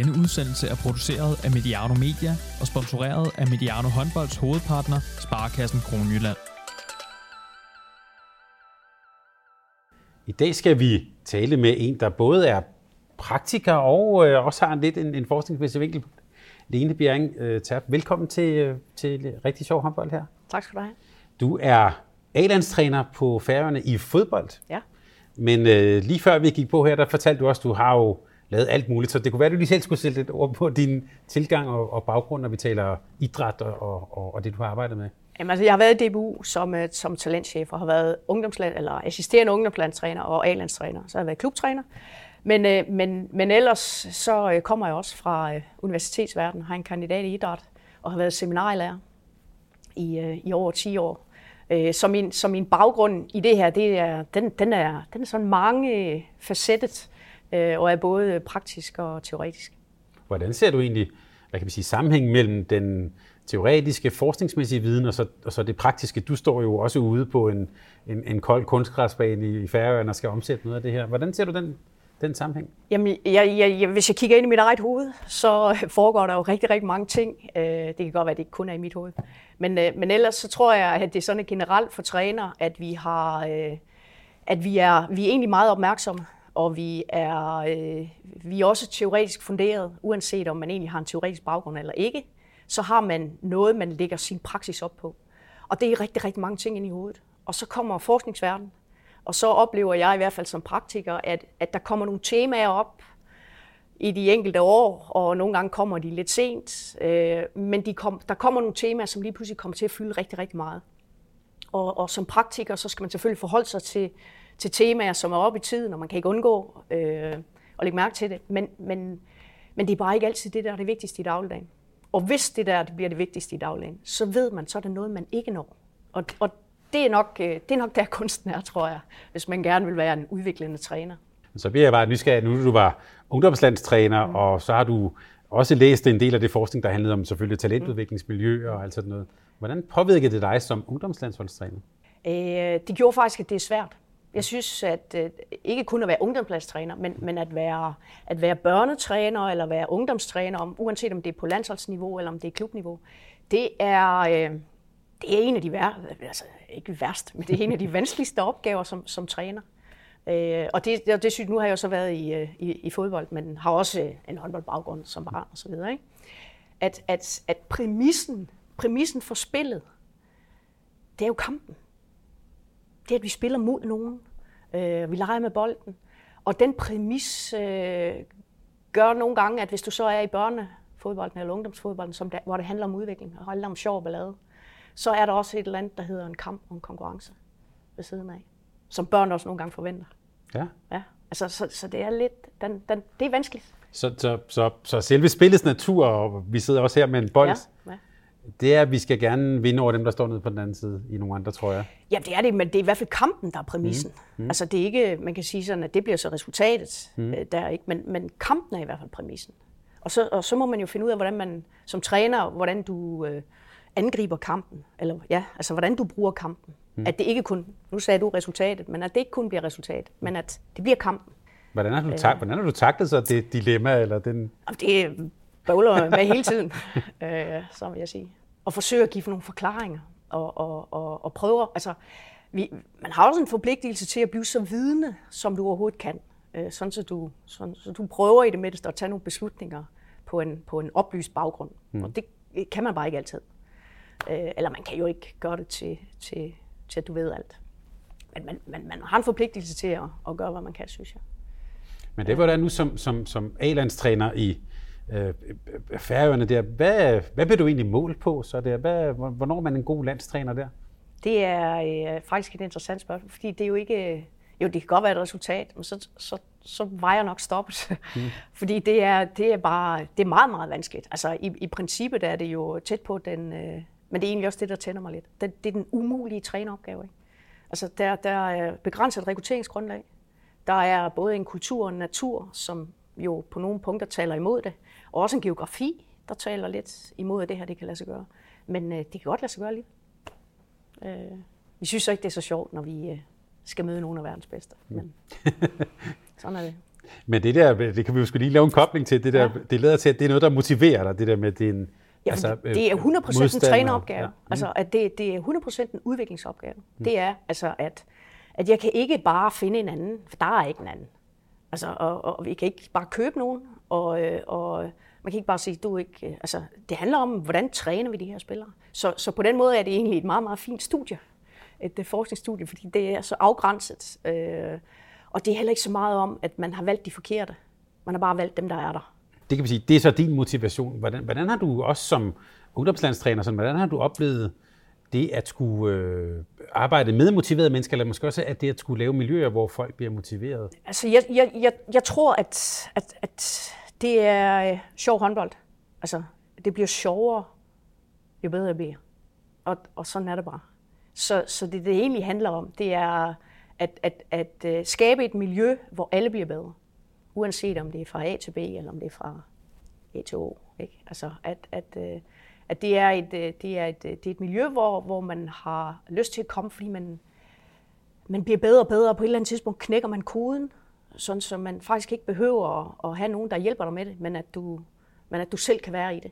Denne udsendelse er produceret af Mediano Media og sponsoreret af Mediano Håndbolds hovedpartner, Sparkassen Kronjylland. I dag skal vi tale med en, der både er praktiker og øh, også har en lidt en, en forskningsmæssig vinkel. Lene Bjerring øh, Terp, velkommen til, øh, til Rigtig Sjov Håndbold her. Tak skal du have. Du er A-landstræner på Færøerne i fodbold. Ja. Men øh, lige før vi gik på her, der fortalte du også, at du har jo lavet alt muligt. Så det kunne være, at du lige selv skulle sætte lidt ord på din tilgang og, og baggrund, når vi taler idræt og, og, og det, du har arbejdet med. Jamen, altså, jeg har været i DBU som, øh, som talentchef og har været ungdomsland, eller assisterende ungdomslandstræner og A-landstræner. Så har jeg været klubtræner. Men, øh, men, men ellers så øh, kommer jeg også fra universitetsverdenen, har en kandidat i idræt og har været seminarlærer i, uh, i over 10 år. Så, min, så min baggrund i det her, det er, den, den, er, den er sådan mange facettet øh, og er både praktisk og teoretisk. Hvordan ser du egentlig, hvad kan vi sige, sammenhæng mellem den teoretiske, forskningsmæssige viden og så, og så det praktiske? Du står jo også ude på en, en, en kold kunstgræsbane i, Færøerne og skal omsætte noget af det her. Hvordan ser du den, den sammenhæng? Jamen, jeg, jeg, jeg, hvis jeg kigger ind i mit eget hoved, så foregår der jo rigtig, rigtig mange ting. Øh, det kan godt være, at det ikke kun er i mit hoved. Men, øh, men ellers så tror jeg, at det er sådan generelt for træner, at vi har, øh, at vi er, vi er egentlig meget opmærksomme og vi er, øh, vi er også teoretisk funderet, uanset om man egentlig har en teoretisk baggrund eller ikke, så har man noget, man lægger sin praksis op på. Og det er rigtig, rigtig mange ting ind i hovedet. Og så kommer forskningsverdenen, og så oplever jeg i hvert fald som praktiker, at, at der kommer nogle temaer op i de enkelte år, og nogle gange kommer de lidt sent, øh, men de kom, der kommer nogle temaer, som lige pludselig kommer til at fylde rigtig, rigtig meget. Og, og som praktiker, så skal man selvfølgelig forholde sig til, til temaer, som er oppe i tiden, og man kan ikke undgå øh, at lægge mærke til det. Men, men, men det er bare ikke altid det, der er det vigtigste i dagligdagen. Og hvis det der det bliver det vigtigste i dagligdagen, så ved man, så er det noget, man ikke når. Og, og det, er nok, øh, det er nok der kunsten er, tror jeg, hvis man gerne vil være en udviklende træner. Så bliver jeg bare nysgerrig, nu du var ungdomslandstræner, mm. og så har du også læst en del af det forskning, der handlede om selvfølgelig talentudviklingsmiljø og alt sådan noget. Hvordan påvirkede det dig som ungdomslandsholdstræner? Øh, det gjorde faktisk, at det er svært. Jeg synes, at øh, ikke kun at være ungdomspladstræner, men, men at, være, at være børnetræner eller være ungdomstræner, om, uanset om det er på landsholdsniveau eller om det er klubniveau, det er, øh, det er en af de værste, altså ikke værst, men det er en af de vanskeligste opgaver som, som træner. Øh, og det, det, det synes nu har jeg jo så været i, øh, i, i fodbold, men har også øh, en håndboldbaggrund som barn og så videre. Ikke? At, at, at præmissen, præmissen for spillet, det er jo kampen det, er, at vi spiller mod nogen. Øh, vi leger med bolden. Og den præmis øh, gør nogle gange, at hvis du så er i børnefodbolden eller ungdomsfodbolden, som der, hvor det handler om udvikling og handler om sjov og ballade, så er der også et eller andet, der hedder en kamp og en konkurrence ved siden af, som børn også nogle gange forventer. Ja. ja. Altså, så, så det er lidt, den, den, det er vanskeligt. Så, så, så, så selve spillets natur, og vi sidder også her med en bold, ja, ja det er, at vi skal gerne vinde over dem, der står nede på den anden side i nogle andre, tror jeg. Ja, det er det, men det er i hvert fald kampen, der er præmissen. Mm. Mm. Altså det er ikke, man kan sige sådan, at det bliver så resultatet mm. øh, der, ikke? Men, men kampen er i hvert fald præmissen. Og så, og så må man jo finde ud af, hvordan man som træner, hvordan du øh, angriber kampen. Eller ja, altså hvordan du bruger kampen. Mm. At det ikke kun, nu sagde du resultatet, men at det ikke kun bliver resultat, men at det bliver kampen. Hvordan har du, tak, hvordan har du taklet så det dilemma? Eller den... Det bøvler med hele tiden, øh, så vil jeg sige og forsøge at give nogle forklaringer og, og, og, og prøve, altså vi, man har også en forpligtelse til at blive så vidende, som du overhovedet kan, øh, sådan så du, sådan, så du prøver i det mindste at tage nogle beslutninger på en, på en oplyst baggrund. Mm. Og det kan man bare ikke altid. Øh, eller man kan jo ikke gøre det til, til, til at du ved alt. Men man, man, man har en forpligtelse til at, at gøre, hvad man kan, synes jeg. Men det var da nu som, som, som A-landstræner i, øh, færøerne der. Hvad, hvad bliver du egentlig målt på så der? Hvad, hvornår er man en god landstræner der? Det er øh, faktisk et interessant spørgsmål, fordi det er jo ikke... Jo, det kan godt være et resultat, men så, så, så var jeg nok stoppet. Mm. fordi det er, det er bare det er meget, meget vanskeligt. Altså i, i princippet er det jo tæt på den... Øh, men det er egentlig også det, der tænder mig lidt. Det, det er den umulige træneropgave. Ikke? Altså der, der er begrænset rekrutteringsgrundlag. Der er både en kultur og en natur, som jo på nogle punkter taler imod det. Og også en geografi, der taler lidt imod, at det her det kan lade sig gøre. Men øh, det kan godt lade sig gøre lige. Øh, vi synes så ikke, det er så sjovt, når vi øh, skal møde nogle af verdens bedste. Mm. Men sådan er det. Men det der, det kan vi jo lige lave en kobling til, det der, ja. det leder til, at det er noget, der motiverer dig, det der med din Ja, altså, det er 100% en træneropgave. Ja. Mm. Altså, at det, det er 100% en udviklingsopgave. Mm. Det er, altså, at, at jeg kan ikke bare finde en anden, for der er ikke en anden. Altså, og, og vi kan ikke bare købe nogen, og, øh, og man kan ikke bare sige, du ikke... Øh, altså, det handler om, hvordan træner vi de her spillere. Så, så på den måde er det egentlig et meget, meget fint studie. Et, et forskningsstudie, fordi det er så afgrænset. Øh, og det er heller ikke så meget om, at man har valgt de forkerte. Man har bare valgt dem, der er der. Det kan vi sige, det er så din motivation. Hvordan, hvordan har du også som ungdomslandstræner, sådan, hvordan har du oplevet det at skulle øh, arbejde med motiverede mennesker, eller måske også at det at skulle lave miljøer, hvor folk bliver motiveret? Altså, jeg, jeg, jeg, jeg tror, at, at, at det er øh, sjov håndbold. Altså, det bliver sjovere, jo bedre det bliver. Og, og sådan er det bare. Så, så det, det egentlig handler om, det er at, at, at, at skabe et miljø, hvor alle bliver bedre. Uanset om det er fra A til B, eller om det er fra A til O. Ikke? Altså, at, at, øh, at det, er et, øh, det, er et, øh, det er et miljø, hvor, hvor man har lyst til at komme, fordi man, man bliver bedre og bedre, og på et eller andet tidspunkt knækker man koden, sådan så man faktisk ikke behøver at, at have nogen, der hjælper dig med det, men at du, men at du selv kan være i det.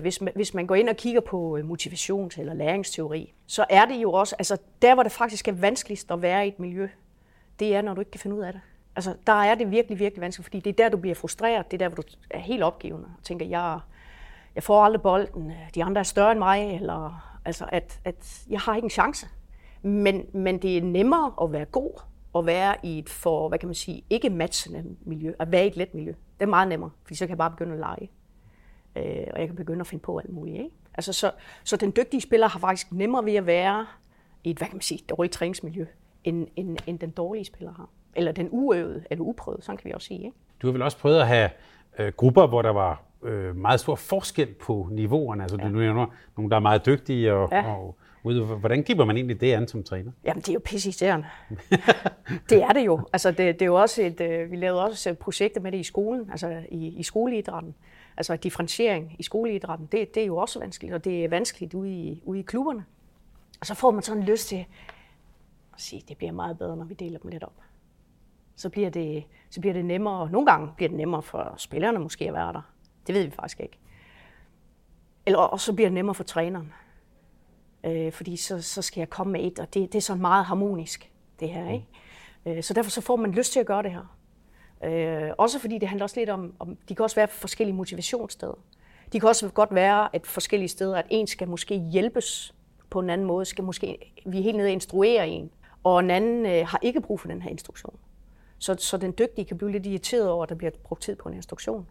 Hvis, man, hvis man går ind og kigger på motivations- eller læringsteori, så er det jo også, altså der hvor det faktisk er vanskeligst at være i et miljø, det er, når du ikke kan finde ud af det. Altså der er det virkelig, virkelig vanskeligt, fordi det er der, du bliver frustreret, det er der, hvor du er helt opgivende og tænker, jeg, jeg får aldrig bolden, de andre er større end mig, eller altså at, at jeg har ikke en chance. Men, men det er nemmere at være god, og være i et for, hvad kan man sige, ikke matchende miljø, at være i et let miljø. Det er meget nemmere, fordi så kan jeg bare begynde at lege. Øh, og jeg kan begynde at finde på alt muligt. Ikke? Altså, så, så den dygtige spiller har faktisk nemmere ved at være i et, hvad kan man sige, dårligt træningsmiljø, end, end, end den dårlige spiller har. Eller den uøvede, eller uprøvede, sådan kan vi også sige. Ikke? Du har vel også prøvet at have øh, grupper, hvor der var øh, meget stor forskel på niveauerne. Altså, ja. du nævner nogle, der er meget dygtige og, ja. og Hvordan griber man egentlig det an som træner? Jamen, det er jo pisse det er det jo. Altså, det, det er jo også et, øh, vi lavede også projekter med det i skolen, altså i, i skoleidrætten. Altså differentiering i skoleidrætten, det, det er jo også vanskeligt, og det er vanskeligt ude i, ude i klubberne. Og så får man sådan lyst til at sige, det bliver meget bedre, når vi deler dem lidt op. Så bliver det, så bliver det nemmere, nogle gange bliver det nemmere for spillerne måske at være der. Det ved vi faktisk ikke. Eller også så bliver det nemmere for træneren øh, fordi så, så skal jeg komme med et, og det, det er sådan meget harmonisk, det her. Ikke? Mm. Øh, så derfor så får man lyst til at gøre det her. Øh, også fordi det handler også lidt om, om, de kan også være forskellige motivationssteder. De kan også godt være at forskellige steder, at en skal måske hjælpes på en anden måde, skal måske, vi helt ned og instruere en, og en anden øh, har ikke brug for den her instruktion. Så, så den dygtige kan blive lidt irriteret over, at der bliver brugt tid på en instruktion.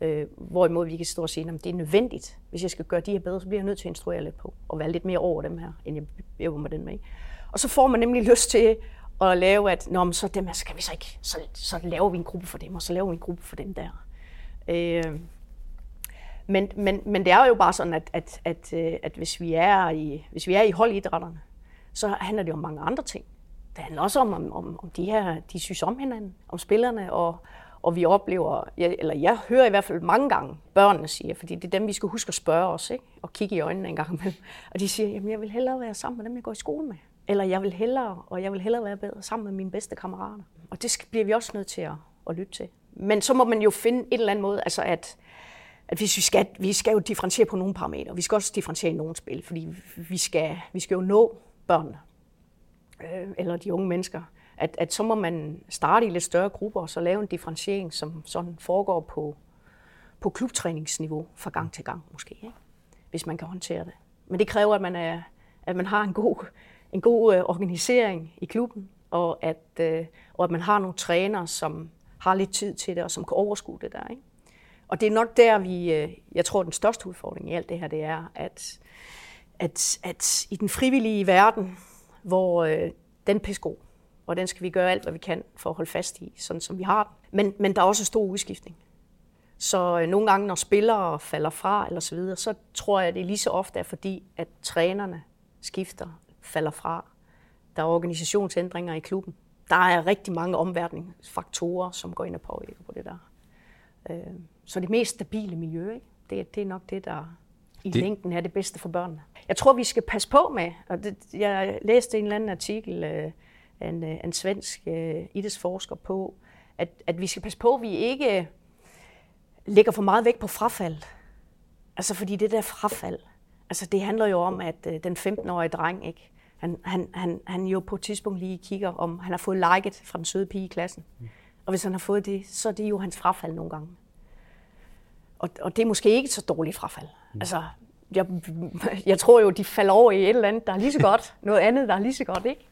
Øh, hvorimod vi kan stå og sige, at det er nødvendigt. Hvis jeg skal gøre de her bedre, så bliver jeg nødt til at instruere lidt på, og være lidt mere over dem her, end jeg øver med den med. Og så får man nemlig lyst til at lave, at Nå, men så dem her skal vi så ikke, så, så laver vi en gruppe for dem, og så laver vi en gruppe for dem der. Øh, men, men, men det er jo bare sådan, at, at, at, øh, at hvis, vi er i, hvis vi er i holdidrætterne, så handler det om mange andre ting. Det handler også om, om, om, de her, de synes om hinanden, om spillerne, og, og vi oplever, eller jeg hører i hvert fald mange gange, børnene siger, fordi det er dem, vi skal huske at spørge os, ikke? og kigge i øjnene en gang imellem. Og de siger, jamen jeg vil hellere være sammen med dem, jeg går i skole med. Eller jeg vil hellere, og jeg vil hellere være bedre sammen med mine bedste kammerater. Og det bliver vi også nødt til at, at lytte til. Men så må man jo finde et eller andet måde, altså at, at hvis vi skal, vi skal jo differentiere på nogle parametre. Vi skal også differentiere i nogle spil, fordi vi skal, vi skal jo nå børnene, øh, eller de unge mennesker at, at så må man starte i lidt større grupper og så lave en differentiering, som sådan foregår på, på klubtræningsniveau fra gang til gang måske, ikke? hvis man kan håndtere det. Men det kræver, at man, er, at man har en god, en god øh, organisering i klubben, og at, øh, og at man har nogle trænere, som har lidt tid til det, og som kan overskue det der. Ikke? Og det er nok der, vi, øh, jeg tror, den største udfordring i alt det her, det er, at, at, at i den frivillige verden, hvor øh, den pisse og den skal vi gøre alt, hvad vi kan for at holde fast i, sådan som vi har den. Men, men der er også stor udskiftning. Så øh, nogle gange, når spillere falder fra eller så videre, så tror jeg, det lige så ofte er fordi, at trænerne skifter, falder fra. Der er organisationsændringer i klubben. Der er rigtig mange omverdensfaktorer, som går ind og påvirker på det der. Øh, så det mest stabile miljø, ikke? Det, det er nok det, der i det... længden er det bedste for børnene. Jeg tror, vi skal passe på med, og det, jeg læste en eller anden artikel, øh, en, øh, en svensk uh, idrætsforsker på, at, at vi skal passe på, at vi ikke lægger for meget vægt på frafald. Altså fordi det der frafald, altså det handler jo om, at øh, den 15-årige dreng, ikke, han, han, han, han jo på et tidspunkt lige kigger, om han har fået liket fra den søde pige i klassen. Og hvis han har fået det, så er det jo hans frafald nogle gange. Og, og det er måske ikke så dårligt frafald. Altså, jeg, jeg tror jo, de falder over i et eller andet, der er lige så godt. Noget andet, der er lige så godt, ikke?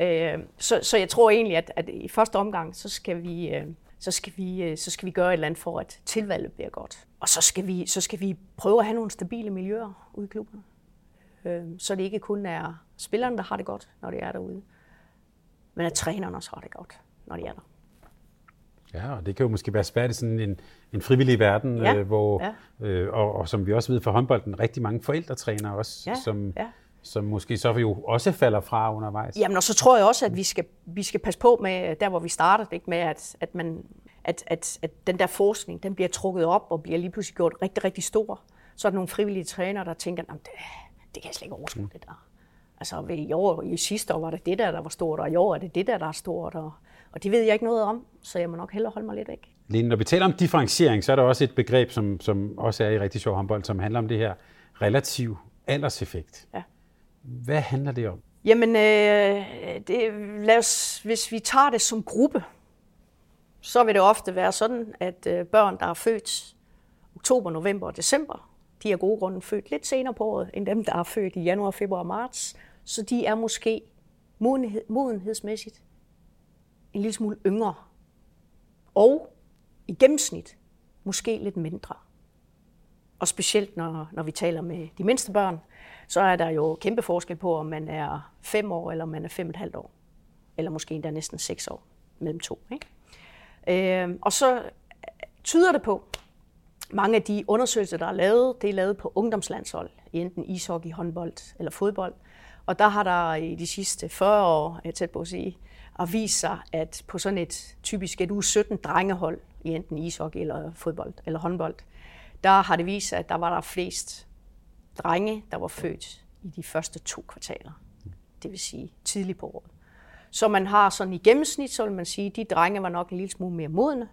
Øh, så, så jeg tror egentlig, at, at i første omgang, så skal vi... Øh, så skal, vi, øh, så skal vi gøre et eller andet for, at tilvalget bliver godt. Og så skal vi, så skal vi prøve at have nogle stabile miljøer ude i klubben. Øh, så det ikke kun er spillerne, der har det godt, når de er derude, men at trænerne også har det godt, når de er der. Ja, og det kan jo måske være svært i sådan en, en frivillig verden, ja, øh, hvor, ja. øh, og, og som vi også ved for håndbolden, rigtig mange forældretræner også, ja, som, ja. som måske så jo også falder fra undervejs. Jamen, og så tror jeg også, at vi skal, vi skal passe på med, der hvor vi startede, ikke, med at, at, man, at, at, at den der forskning, den bliver trukket op og bliver lige pludselig gjort rigtig, rigtig stor. Så er der nogle frivillige trænere, der tænker, det, det kan jeg slet ikke overskue, mm. det der. Altså i år, i sidste år var det det der, der var stort, og i år er det det der, der er stort, og, og det ved jeg ikke noget om, så jeg må nok hellere holde mig lidt væk. Lene, når vi taler om differentiering, så er der også et begreb, som, som også er i rigtig sjov håndbold, som handler om det her relativ alderseffekt. Ja. Hvad handler det om? Jamen, øh, det, lad os, hvis vi tager det som gruppe, så vil det ofte være sådan, at øh, børn, der er født oktober, november og december, de er gode grunde født lidt senere på året, end dem, der er født i januar, februar og marts. Så de er måske modenhed, modenhedsmæssigt en lille smule yngre. Og i gennemsnit måske lidt mindre. Og specielt når, når vi taler med de mindste børn, så er der jo kæmpe forskel på, om man er fem år eller om man er fem og et halvt år. Eller måske endda næsten seks år mellem to. Ikke? Øh, og så øh, tyder det på, mange af de undersøgelser, der er lavet, det er lavet på ungdomslandshold, i enten ishockey, håndbold eller fodbold. Og der har der i de sidste 40 år, jeg tæt på at sige, at vist sig, at på sådan et typisk et U17 drengehold, i enten ishockey eller fodbold eller håndbold, der har det vist sig, at der var der flest drenge, der var født i de første to kvartaler. Det vil sige tidligt på året. Så man har sådan i gennemsnit, så vil man sige, at de drenge var nok en lille smule mere modne,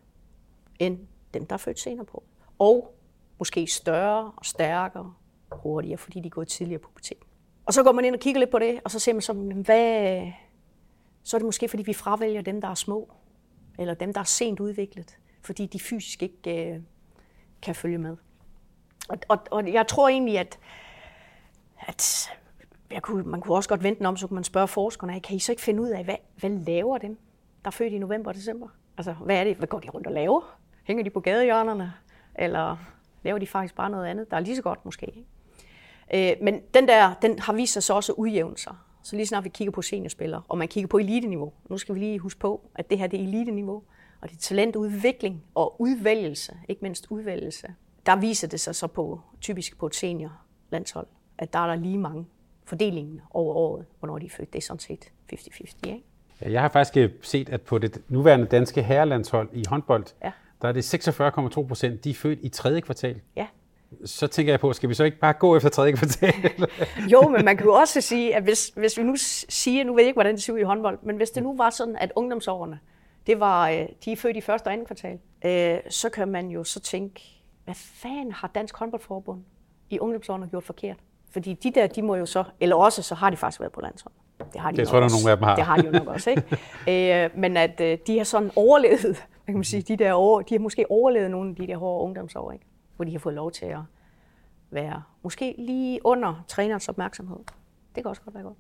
end dem, der er født senere på og måske større og stærkere hurtigere, fordi de er gået tidligere på pubertet. Og så går man ind og kigger lidt på det, og så ser man så, hvad, så er det måske, fordi vi fravælger dem, der er små, eller dem, der er sent udviklet, fordi de fysisk ikke øh, kan følge med. Og, og, og jeg tror egentlig, at, at jeg kunne, man kunne også godt vente den om, så kunne man spørge forskerne, kan I så ikke finde ud af, hvad, hvad laver dem, der er født i november og december? Altså, hvad er det? Hvad går de rundt og laver? Hænger de på gadehjørnerne? eller laver de faktisk bare noget andet, der er lige så godt måske. Ikke? Øh, men den der, den har vist sig så også at udjævne sig. Så lige snart vi kigger på seniorspillere, og man kigger på eliteniveau, nu skal vi lige huske på, at det her det er eliteniveau, og det er talentudvikling og udvælgelse, ikke mindst udvælgelse. Der viser det sig så på, typisk på et seniorlandshold, at der er der lige mange fordelingen over året, hvornår de er født. Det er sådan set 50-50. Ikke? Ja, jeg har faktisk set, at på det nuværende danske herrelandshold i håndbold, ja der er det 46,2 procent, de er født i tredje kvartal. Ja. Så tænker jeg på, skal vi så ikke bare gå efter tredje kvartal? jo, men man kan jo også sige, at hvis, hvis vi nu siger, nu ved jeg ikke, hvordan det ser ud i håndbold, men hvis det nu var sådan, at ungdomsårene, det var, øh, de er født i første og anden kvartal, øh, så kan man jo så tænke, hvad fanden har Dansk Håndboldforbund i ungdomsårene gjort forkert? Fordi de der, de må jo så, eller også så har de faktisk været på landshold. Det har de det tror jeg, nogle af dem har. Det har de jo nok også, ikke? øh, men at øh, de har sådan overlevet kan man sige, de der år, de har måske overlevet nogle af de der hårde ungdomsår, ikke? Hvor de har fået lov til at være måske lige under trænerens opmærksomhed. Det kan også godt være godt.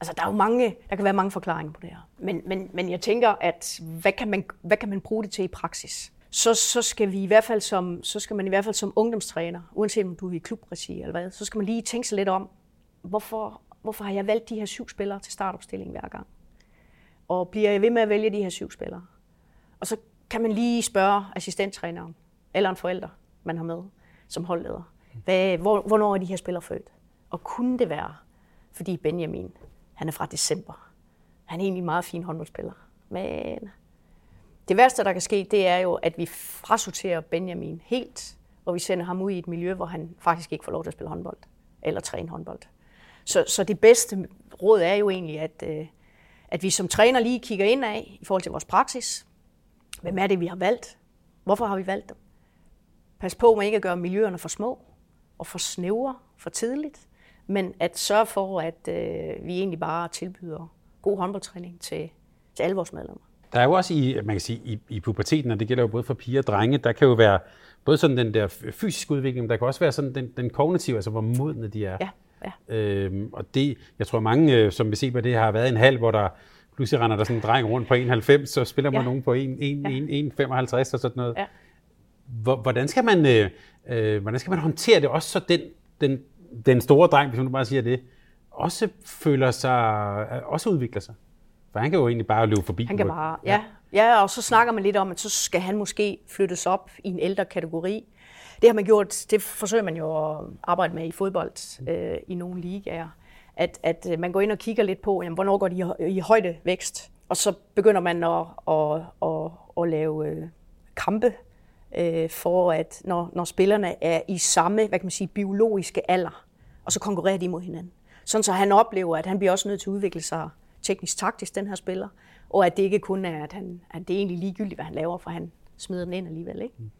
Altså, der er jo mange, der kan være mange forklaringer på det her. Men, men, men jeg tænker, at hvad kan, man, hvad kan man bruge det til i praksis? Så, så, skal vi i hvert fald som, så skal man i hvert fald som ungdomstræner, uanset om du er i klubregi eller hvad, så skal man lige tænke sig lidt om, hvorfor, hvorfor har jeg valgt de her syv spillere til startopstilling hver gang? Og bliver jeg ved med at vælge de her syv spillere? Og så kan man lige spørge assistenttræneren, eller en forælder, man har med som holdleder. Hvad, hvor, hvornår er de her spillere født? Og kunne det være, fordi Benjamin, han er fra december. Han er egentlig en meget fin håndboldspiller. Men det værste, der kan ske, det er jo, at vi frasorterer Benjamin helt, og vi sender ham ud i et miljø, hvor han faktisk ikke får lov til at spille håndbold, eller træne håndbold. Så, så det bedste råd er jo egentlig, at, øh, at vi som træner lige kigger ind af i forhold til vores praksis, Hvem er det, vi har valgt? Hvorfor har vi valgt dem? Pas på med ikke at gøre miljøerne for små og for snævre for tidligt, men at sørge for, at øh, vi egentlig bare tilbyder god håndboldtræning til, til alle vores medlemmer. Der er jo også i, man kan sige, i, i puberteten, og det gælder jo både for piger og drenge, der kan jo være både sådan den der fysiske udvikling, men der kan også være sådan den, den kognitive, altså hvor modne de er. Ja, ja. Øhm, og det, jeg tror mange, øh, som vi ser på det, har været en halv, hvor der pludselig render der sådan en dreng rundt på 1,90, så spiller man ja. nogen på 1,55 ja. og sådan noget. Ja. Hvordan skal man, øh, øh, hvordan skal man håndtere det? Også så den, den, den store dreng, hvis man bare siger det, også føler sig, også udvikler sig. For han kan jo egentlig bare løbe forbi. Han kan bare, ja. ja. og så snakker man lidt om, at så skal han måske flyttes op i en ældre kategori. Det har man gjort, det forsøger man jo at arbejde med i fodbold øh, i nogle ligaer. At, at øh, man går ind og kigger lidt på, jamen, hvornår går de i, i højdevækst, og så begynder man at, at, at, at lave øh, kampe øh, for, at når, når spillerne er i samme hvad kan man sige, biologiske alder, og så konkurrerer de mod hinanden. Sådan så han oplever, at han bliver også nødt til at udvikle sig teknisk-taktisk, den her spiller, og at det ikke kun er, at, han, at det er egentlig ligegyldigt, hvad han laver, for han smider den ind alligevel. Ikke? Mm.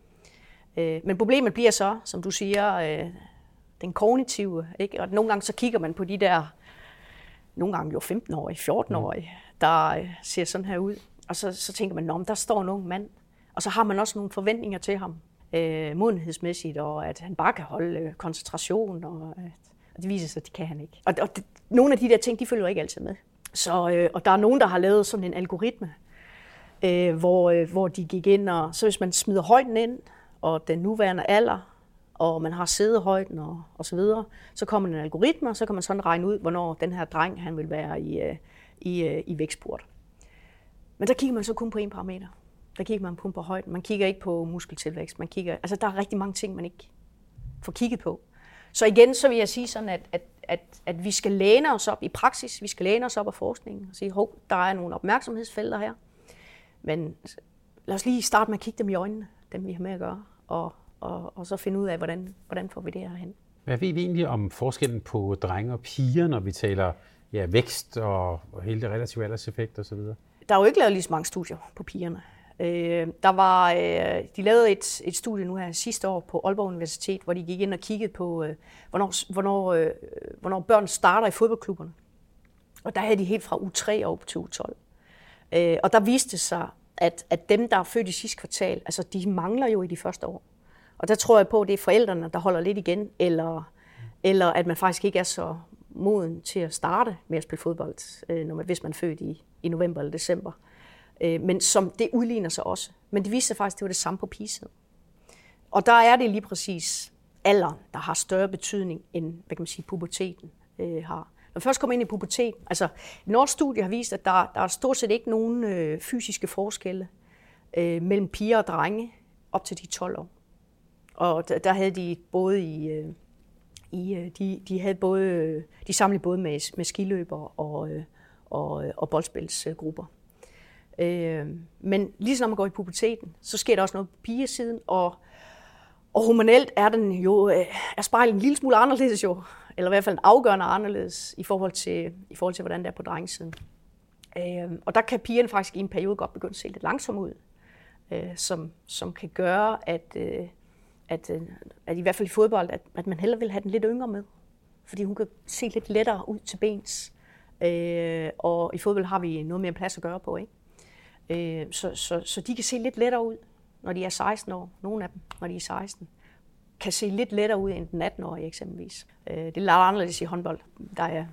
Øh, men problemet bliver så, som du siger, øh, den kognitive. Ikke? Og nogle gange så kigger man på de der, nogle gange jo 15-årige, 14-årige, der øh, ser sådan her ud. Og så, så tænker man, at der står en ung mand. Og så har man også nogle forventninger til ham, øh, modenhedsmæssigt, og at han bare kan holde øh, koncentration, og, at, og det viser sig, at det kan han ikke. Og, og det, nogle af de der ting, de følger ikke altid med. Så, øh, og der er nogen, der har lavet sådan en algoritme, øh, hvor, øh, hvor de gik ind, og så hvis man smider højden ind, og den nuværende alder, og man har sædehøjden og, og så videre, så kommer en algoritme, og så kan man sådan regne ud, hvornår den her dreng han vil være i, øh, i, øh, i vækstport. Men der kigger man så kun på en parameter. Der kigger man kun på højden. Man kigger ikke på muskeltilvækst. Man kigger, altså der er rigtig mange ting, man ikke får kigget på. Så igen, så vil jeg sige sådan, at, at, at, at vi skal læne os op i praksis, vi skal læne os op af forskningen og sige, hov, der er nogle opmærksomhedsfelter her. Men lad os lige starte med at kigge dem i øjnene, dem vi har med at gøre, og, og, og så finde ud af, hvordan, hvordan får vi det her hen. Hvad ved vi egentlig om forskellen på drenge og piger, når vi taler ja, vækst og, og hele det relative alderseffekt osv.? Der er jo ikke lavet lige så mange studier på pigerne. Øh, der var, øh, de lavede et, et studie nu her sidste år på Aalborg Universitet, hvor de gik ind og kiggede på, øh, hvornår, hvornår, øh, hvornår børn starter i fodboldklubberne. Og der havde de helt fra U3 op til U12. Øh, og der viste sig, at, at dem, der er født i sidste kvartal, altså de mangler jo i de første år. Og der tror jeg på, at det er forældrene, der holder lidt igen, eller, eller at man faktisk ikke er så moden til at starte med at spille fodbold, øh, når man, hvis man er født i, i november eller december. Øh, Øh, men som det udligner sig også. Men det viste sig faktisk, at det var det samme på pigesiden. Og der er det lige præcis alderen, der har større betydning end, hvad kan man sige, puberteten øh, har. Når vi først kommer ind i puberteten, altså norsk studie har vist, at der, der er stort set ikke nogen øh, fysiske forskelle øh, mellem piger og drenge op til de 12 år. Og der, der havde de både i, øh, i øh, de, de havde både, de samlede både med, med skiløber og, øh, og, øh, og boldspilsgrupper. Øh, men lige når man går i puberteten, så sker der også noget på pigesiden, og, og hormonelt er den jo, øh, er spejlet en lille smule anderledes jo, eller i hvert fald en afgørende anderledes i forhold til, i forhold til hvordan det er på drengsiden. Øh, og der kan pigerne faktisk i en periode godt begynde at se lidt langsomt ud, øh, som, som kan gøre, at, øh, at, øh, at i hvert fald i fodbold, at, at man hellere vil have den lidt yngre med, fordi hun kan se lidt lettere ud til bens. Øh, og i fodbold har vi noget mere plads at gøre på, ikke? Øh, så, så, så de kan se lidt lettere ud, når de er 16 år. Nogle af dem, når de er 16 kan se lidt lettere ud end den 18-årige eksempelvis. Øh, det er lidt anderledes i håndbold. Der er,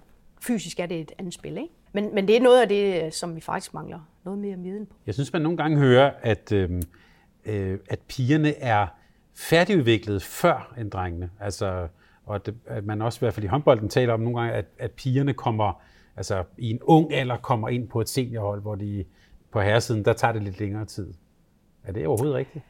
fysisk er det et andet spil, ikke? Men, men det er noget af det, øh, som vi faktisk mangler noget mere viden på. Jeg synes, man nogle gange hører, at, øh, øh, at pigerne er færdigudviklet før end drengene. Altså, og at, at man også i hvert fald i håndbolden taler om nogle gange, at, at pigerne kommer, altså i en ung alder kommer ind på et seniorhold, hvor de på herresiden, der tager det lidt længere tid. Er det overhovedet rigtigt?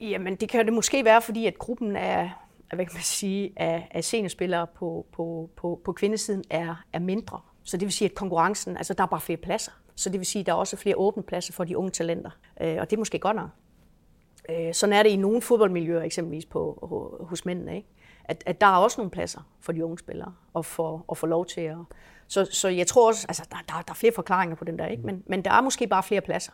Jamen, det kan det måske være, fordi at gruppen af, hvad kan man sige, af, af seniorspillere på, på, på, på kvindesiden er, er mindre. Så det vil sige, at konkurrencen, altså der er bare flere pladser. Så det vil sige, at der er også flere åbne pladser for de unge talenter. Øh, og det er måske godt nok. Øh, sådan er det i nogle fodboldmiljøer, eksempelvis på, hos mændene. Ikke? At, at der er også nogle pladser for de unge spillere, og for at få lov til at... Så, så jeg tror også, altså der, der, der er flere forklaringer på den der, ikke? Men, men der er måske bare flere pladser.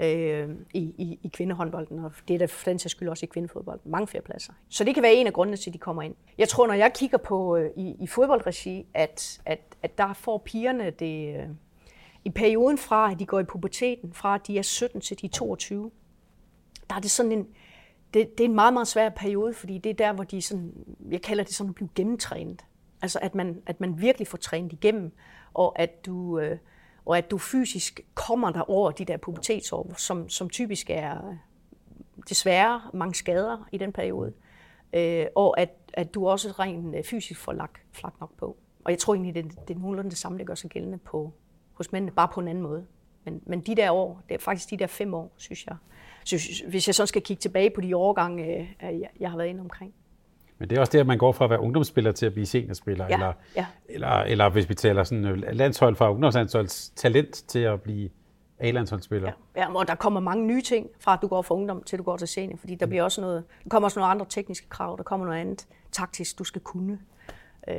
øh, i, i, i kvindehåndbolden, og det er der for den sags skyld også i kvindefodbold. Mange flere pladser. Så det kan være en af grundene til, at de kommer ind. Jeg tror, når jeg kigger på øh, i, i fodboldregi, at, at, at der får pigerne det... Øh, i perioden fra, at de går i puberteten, fra at de er 17 til de er 22, der er det sådan en, det, det er en meget, meget svær periode, fordi det er der, hvor de sådan, jeg kalder det sådan at blive gennemtrænet. Altså at man, at man virkelig får trænet igennem, og at du, øh, og at du fysisk kommer der over de der pubertetsår, som, som typisk er desværre mange skader i den periode, øh, og at, at du også rent øh, fysisk får lagt flak nok på. Og jeg tror egentlig, det, det er nogenlunde det samme, der gør sig gældende på, hos mændene, bare på en anden måde. Men, men de der år, det er faktisk de der fem år, synes jeg. Hvis jeg så skal kigge tilbage på de årgange, øh, jeg, har været inde omkring. Men det er også det, at man går fra at være ungdomsspiller til at blive seniorspiller, Ja, eller, ja. eller, eller hvis vi taler sådan øh, landshold fra ungdomslandsholds talent til at blive A-landsholdsspiller. Ja, ja, og der kommer mange nye ting fra, at du går fra ungdom til du går til senior, fordi der bliver også noget, der kommer også nogle andre tekniske krav, der kommer noget andet taktisk, du skal kunne. Øh,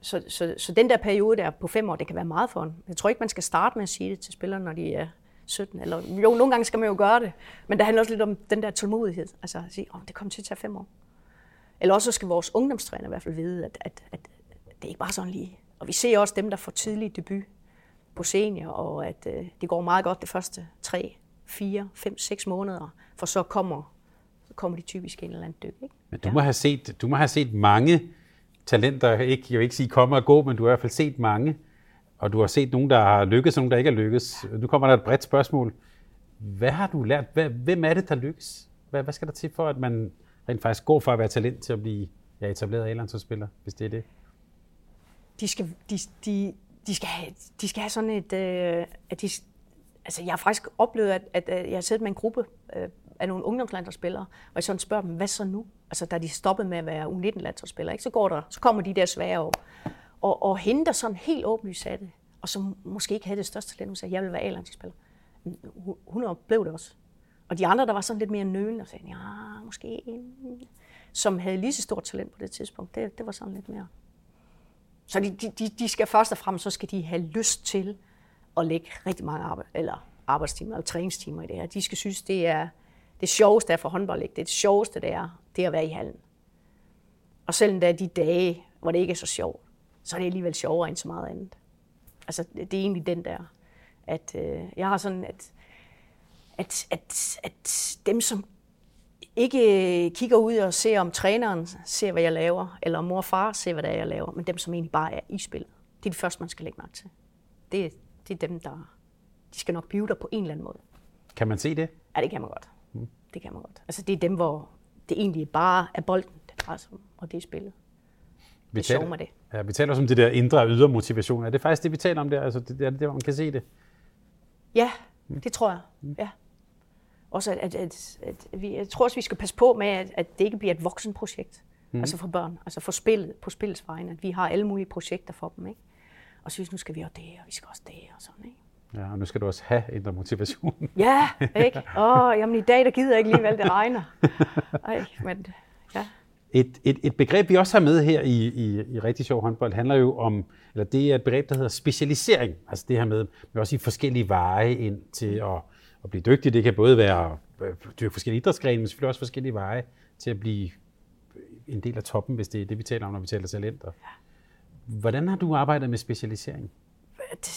så, så, så den der periode der på fem år, det kan være meget for en. Jeg tror ikke, man skal starte med at sige det til spillerne, når de er 17. Eller, jo, nogle gange skal man jo gøre det, men der handler også lidt om den der tålmodighed. Altså at sige, oh, det kommer til at tage fem år. Eller også skal vores ungdomstræner i hvert fald vide, at, at, at det er ikke bare sådan lige. Og vi ser også dem, der får tidlig debut på senior, og at øh, det går meget godt de første 3, 4, 5, 6 måneder, for så kommer, så kommer de typisk en eller anden dyk. Ikke? Men du, må have set, du må have set mange talenter, ikke, jeg vil ikke sige komme og gå, men du har i hvert fald set mange, og du har set nogen, der har lykkes, og nogen, der ikke har lykkes. Nu kommer der et bredt spørgsmål. Hvad har du lært? Hvad, hvem er det, der lykkes? Hvad, hvad skal der til for, at man rent faktisk går fra at være talent til at blive ja, etableret A-landsholdsspiller, hvis det er det? de skal, de, de, de skal, have, de skal have sådan et... Øh, at de, altså, jeg har faktisk oplevet, at, at, at jeg har siddet med en gruppe øh, af nogle ungdomslandsholdsspillere, og jeg sådan spørger dem, hvad så nu? Altså, da de stoppede med at være U19-landsholdsspillere, ikke? Så, går der, så kommer de der svære år. Og, og hende, der sådan helt åbenlyst af det, og som måske ikke havde det største talent, hun sagde, jeg vil være A-landsspiller. Hun, hun blev det også. Og de andre, der var sådan lidt mere nølende og sagde, ja, måske som havde lige så stort talent på det tidspunkt, det, det var sådan lidt mere så de, de, de skal først og fremmest, så skal de have lyst til at lægge rigtig mange arbejde, eller arbejdstimer eller træningstimer i det her. De skal synes, det er det sjoveste er for håndbold. Ikke? Det er det sjoveste, det er, det er at være i hallen. Og selv der de dage, hvor det ikke er så sjovt, så er det alligevel sjovere end så meget andet. Altså, det er egentlig den der, at øh, jeg har sådan, at, at, at, at dem, som ikke kigger ud og ser, om træneren ser, hvad jeg laver, eller om mor og far ser, hvad det er, jeg laver, men dem, som egentlig bare er i spillet. Det er det første, man skal lægge mærke til. Det, det er dem, der de skal nok blive der på en eller anden måde. Kan man se det? Ja, det kan man godt. Mm. Det kan man godt. Altså, det er dem, hvor det egentlig bare er bolden, det drejer sig om, og det er spillet. Vi Det sjovt med det. Ja, vi taler også om det der indre og ydre motivation. Er det faktisk det, vi taler om der? Altså, det, er det der, man kan se det? Ja, det tror jeg. Ja. Også at, at, at, at vi, jeg tror også, vi skal passe på med, at, at det ikke bliver et voksenprojekt. Mm. Altså for børn. Altså for spillet, på spillets vegne. At vi har alle mulige projekter for dem. Ikke? Og så synes nu skal vi også det, og vi skal også det, og sådan. Ikke? Ja, og nu skal du også have indre motivation. Ja, ikke? Åh, oh, jamen i dag, der gider jeg ikke alligevel, det regner. Ej, men ja. Et, et, et begreb, vi også har med her i, i, i rigtig sjov håndbold, handler jo om, eller det er et begreb, der hedder specialisering. Altså det her med, med også i forskellige veje ind til at, at blive dygtig. Det kan både være øh, dyrke forskellige idrætsgrene, men selvfølgelig også forskellige veje til at blive en del af toppen, hvis det er det, vi taler om, når vi taler talenter. Hvordan har du arbejdet med specialisering?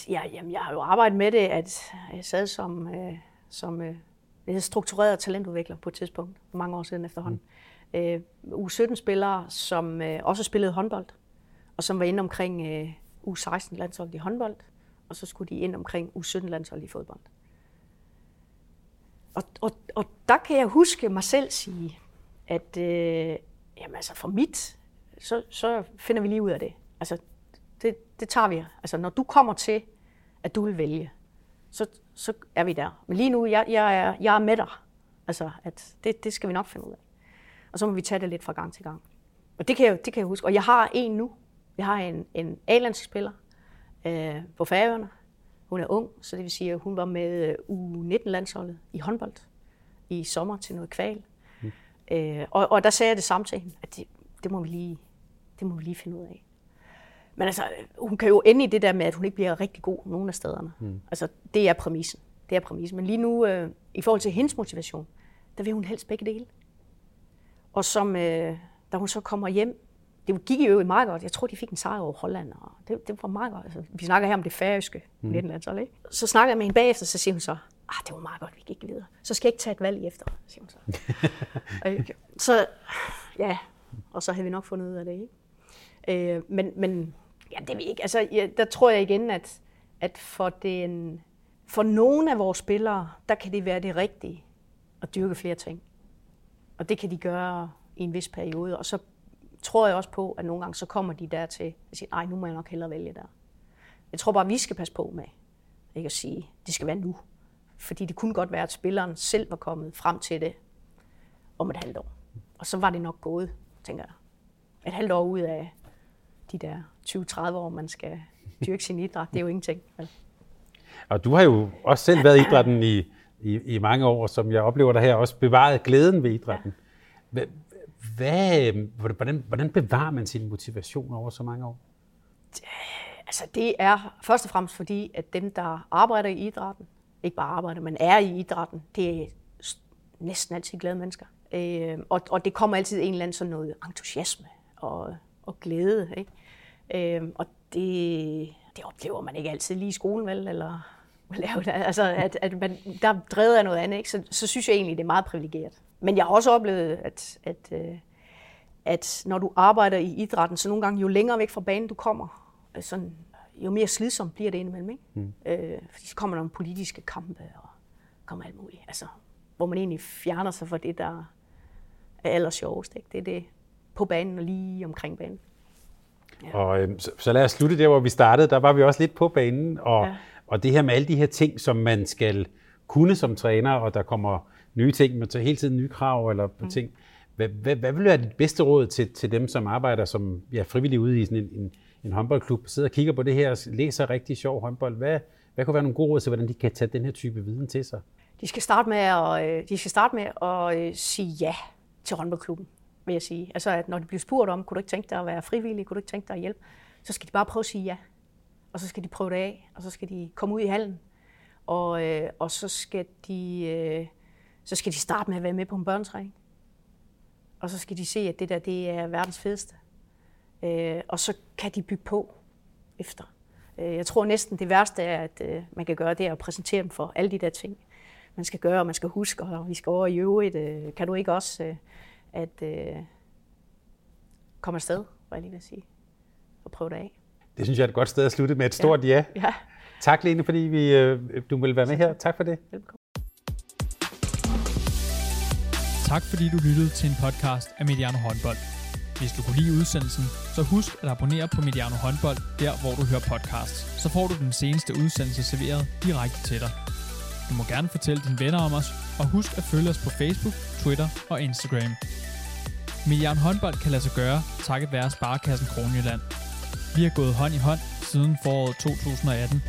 Ja, jamen, jeg har jo arbejdet med det, at jeg sad som, øh, som øh, struktureret talentudvikler på et tidspunkt, for mange år siden efterhånden. Mm. Øh, U17-spillere, som øh, også spillede håndbold, og som var inde omkring øh, U16-landsholdet i håndbold, og så skulle de ind omkring U17-landsholdet i fodbold. Og, og, og der kan jeg huske mig selv sige, at øh, jamen, altså for mit, så, så finder vi lige ud af det. Altså, det, det tager vi. Altså, når du kommer til, at du vil vælge, så, så er vi der. Men lige nu, jeg, jeg, er, jeg er med dig. Altså, at det, det skal vi nok finde ud af. Og så må vi tage det lidt fra gang til gang. Og det kan jeg, det kan jeg huske. Og jeg har en nu. Jeg har en, en A-landsspiller øh, på Færøerne. Hun er ung, så det vil sige, at hun var med U19-landsholdet i håndbold i sommer til noget kval. Mm. Øh, og, og der sagde jeg det samme til hende, at det, det, må vi lige, det må vi lige finde ud af. Men altså, hun kan jo ende i det der med, at hun ikke bliver rigtig god nogle af stederne. Mm. Altså, det er præmissen. Det er præmissen. Men lige nu, øh, i forhold til hendes motivation, der vil hun helst begge dele. Og som, øh, da hun så kommer hjem, det gik jo meget godt. Jeg tror, de fik en sejr over Holland, og det, det var meget godt. Altså, vi snakker her om det færøske mm. landshold, ikke? Så snakker jeg med hende bagefter, så siger hun så, ah, det var meget godt, vi gik videre. Så skal jeg ikke tage et valg efter, siger hun så. så ja, og så havde vi nok fundet ud af det, ikke? Øh, men, men ja, det vi ikke. Altså, ja, der tror jeg igen, at, at for, den, for nogle af vores spillere, der kan det være det rigtige at dyrke flere ting. Og det kan de gøre i en vis periode. Og så tror jeg også på, at nogle gange så kommer de der til at sige, nej, nu må jeg nok hellere vælge der. Jeg tror bare, at vi skal passe på med ikke at sige, det skal være nu. Fordi det kunne godt være, at spilleren selv var kommet frem til det om et halvt år. Og så var det nok gået, tænker jeg. Et halvt år ud af de der 20-30 år, man skal dyrke sin idræt, det er jo ingenting. Vel? Og du har jo også selv været i idrætten i, i, i mange år, som jeg oplever dig her, også bevaret glæden ved idrætten. Ja. Hvad, hvordan, hvordan bevarer man sin motivation over så mange år? Altså det er først og fremmest fordi, at dem, der arbejder i idrætten, ikke bare arbejder, men er i idrætten, det er næsten altid glade mennesker. Øh, og, og det kommer altid en eller anden sådan noget entusiasme og, og glæde. Ikke? Øh, og det, det oplever man ikke altid lige i skolen, vel? Eller, altså, at, at man, der er drevet af noget andet, ikke? Så, så synes jeg egentlig, det er meget privilegeret. Men jeg har også oplevet, at, at, øh, at når du arbejder i idrætten, så nogle gange, jo længere væk fra banen du kommer, øh, sådan, jo mere slidsomt bliver det indimellem. Ikke? Mm. Øh, fordi så kommer der nogle politiske kampe og kommer alt muligt. Altså, hvor man egentlig fjerner sig fra det, der er aller sjovest. Ikke? Det er det på banen og lige omkring banen. Ja. Og øh, så, så lad os slutte der, hvor vi startede. Der var vi også lidt på banen, og, ja. Og det her med alle de her ting, som man skal kunne som træner, og der kommer nye ting, man tager hele tiden nye krav eller mm. ting. Hvad, hvad, hvad vil være dit bedste råd til, til dem, som arbejder som ja, frivillige ude i sådan en, en, en håndboldklub, sidder og kigger på det her og læser rigtig sjov håndbold? Hvad, hvad kunne være nogle gode råd til, hvordan de kan tage den her type viden til sig? De skal starte med at, øh, de skal starte med at øh, sige ja til håndboldklubben, vil jeg sige. Altså, at når de bliver spurgt om, kunne du ikke tænke dig at være frivillig, kunne du ikke tænke dig at hjælpe, så skal de bare prøve at sige ja. Og så skal de prøve det af, og så skal de komme ud i hallen. Og, øh, og så skal de øh, så skal de starte med at være med på en børnetræning. Og så skal de se, at det der det er verdens fedeste. Øh, og så kan de bygge på efter. Øh, jeg tror næsten det værste er, at øh, man kan gøre, det er at præsentere dem for alle de der ting, man skal gøre, og man skal huske, og vi skal over i øvrigt. Øh, kan du ikke også øh, at øh, komme afsted, hvad jeg lige vil sige, og prøve det af. Det synes jeg er et godt sted at slutte med et stort ja. ja. ja. Tak Lene, fordi vi, øh, du vil være med her. Tak for det. Velkommen. Tak fordi du lyttede til en podcast af Mediano Håndbold. Hvis du kunne lide udsendelsen, så husk at abonnere på Mediano Håndbold, der hvor du hører podcasts. Så får du den seneste udsendelse serveret direkte til dig. Du må gerne fortælle dine venner om os, og husk at følge os på Facebook, Twitter og Instagram. Mediano Håndbold kan lade sig gøre, takket være Sparkassen Kronjylland. Vi har gået hånd i hånd siden foråret 2018,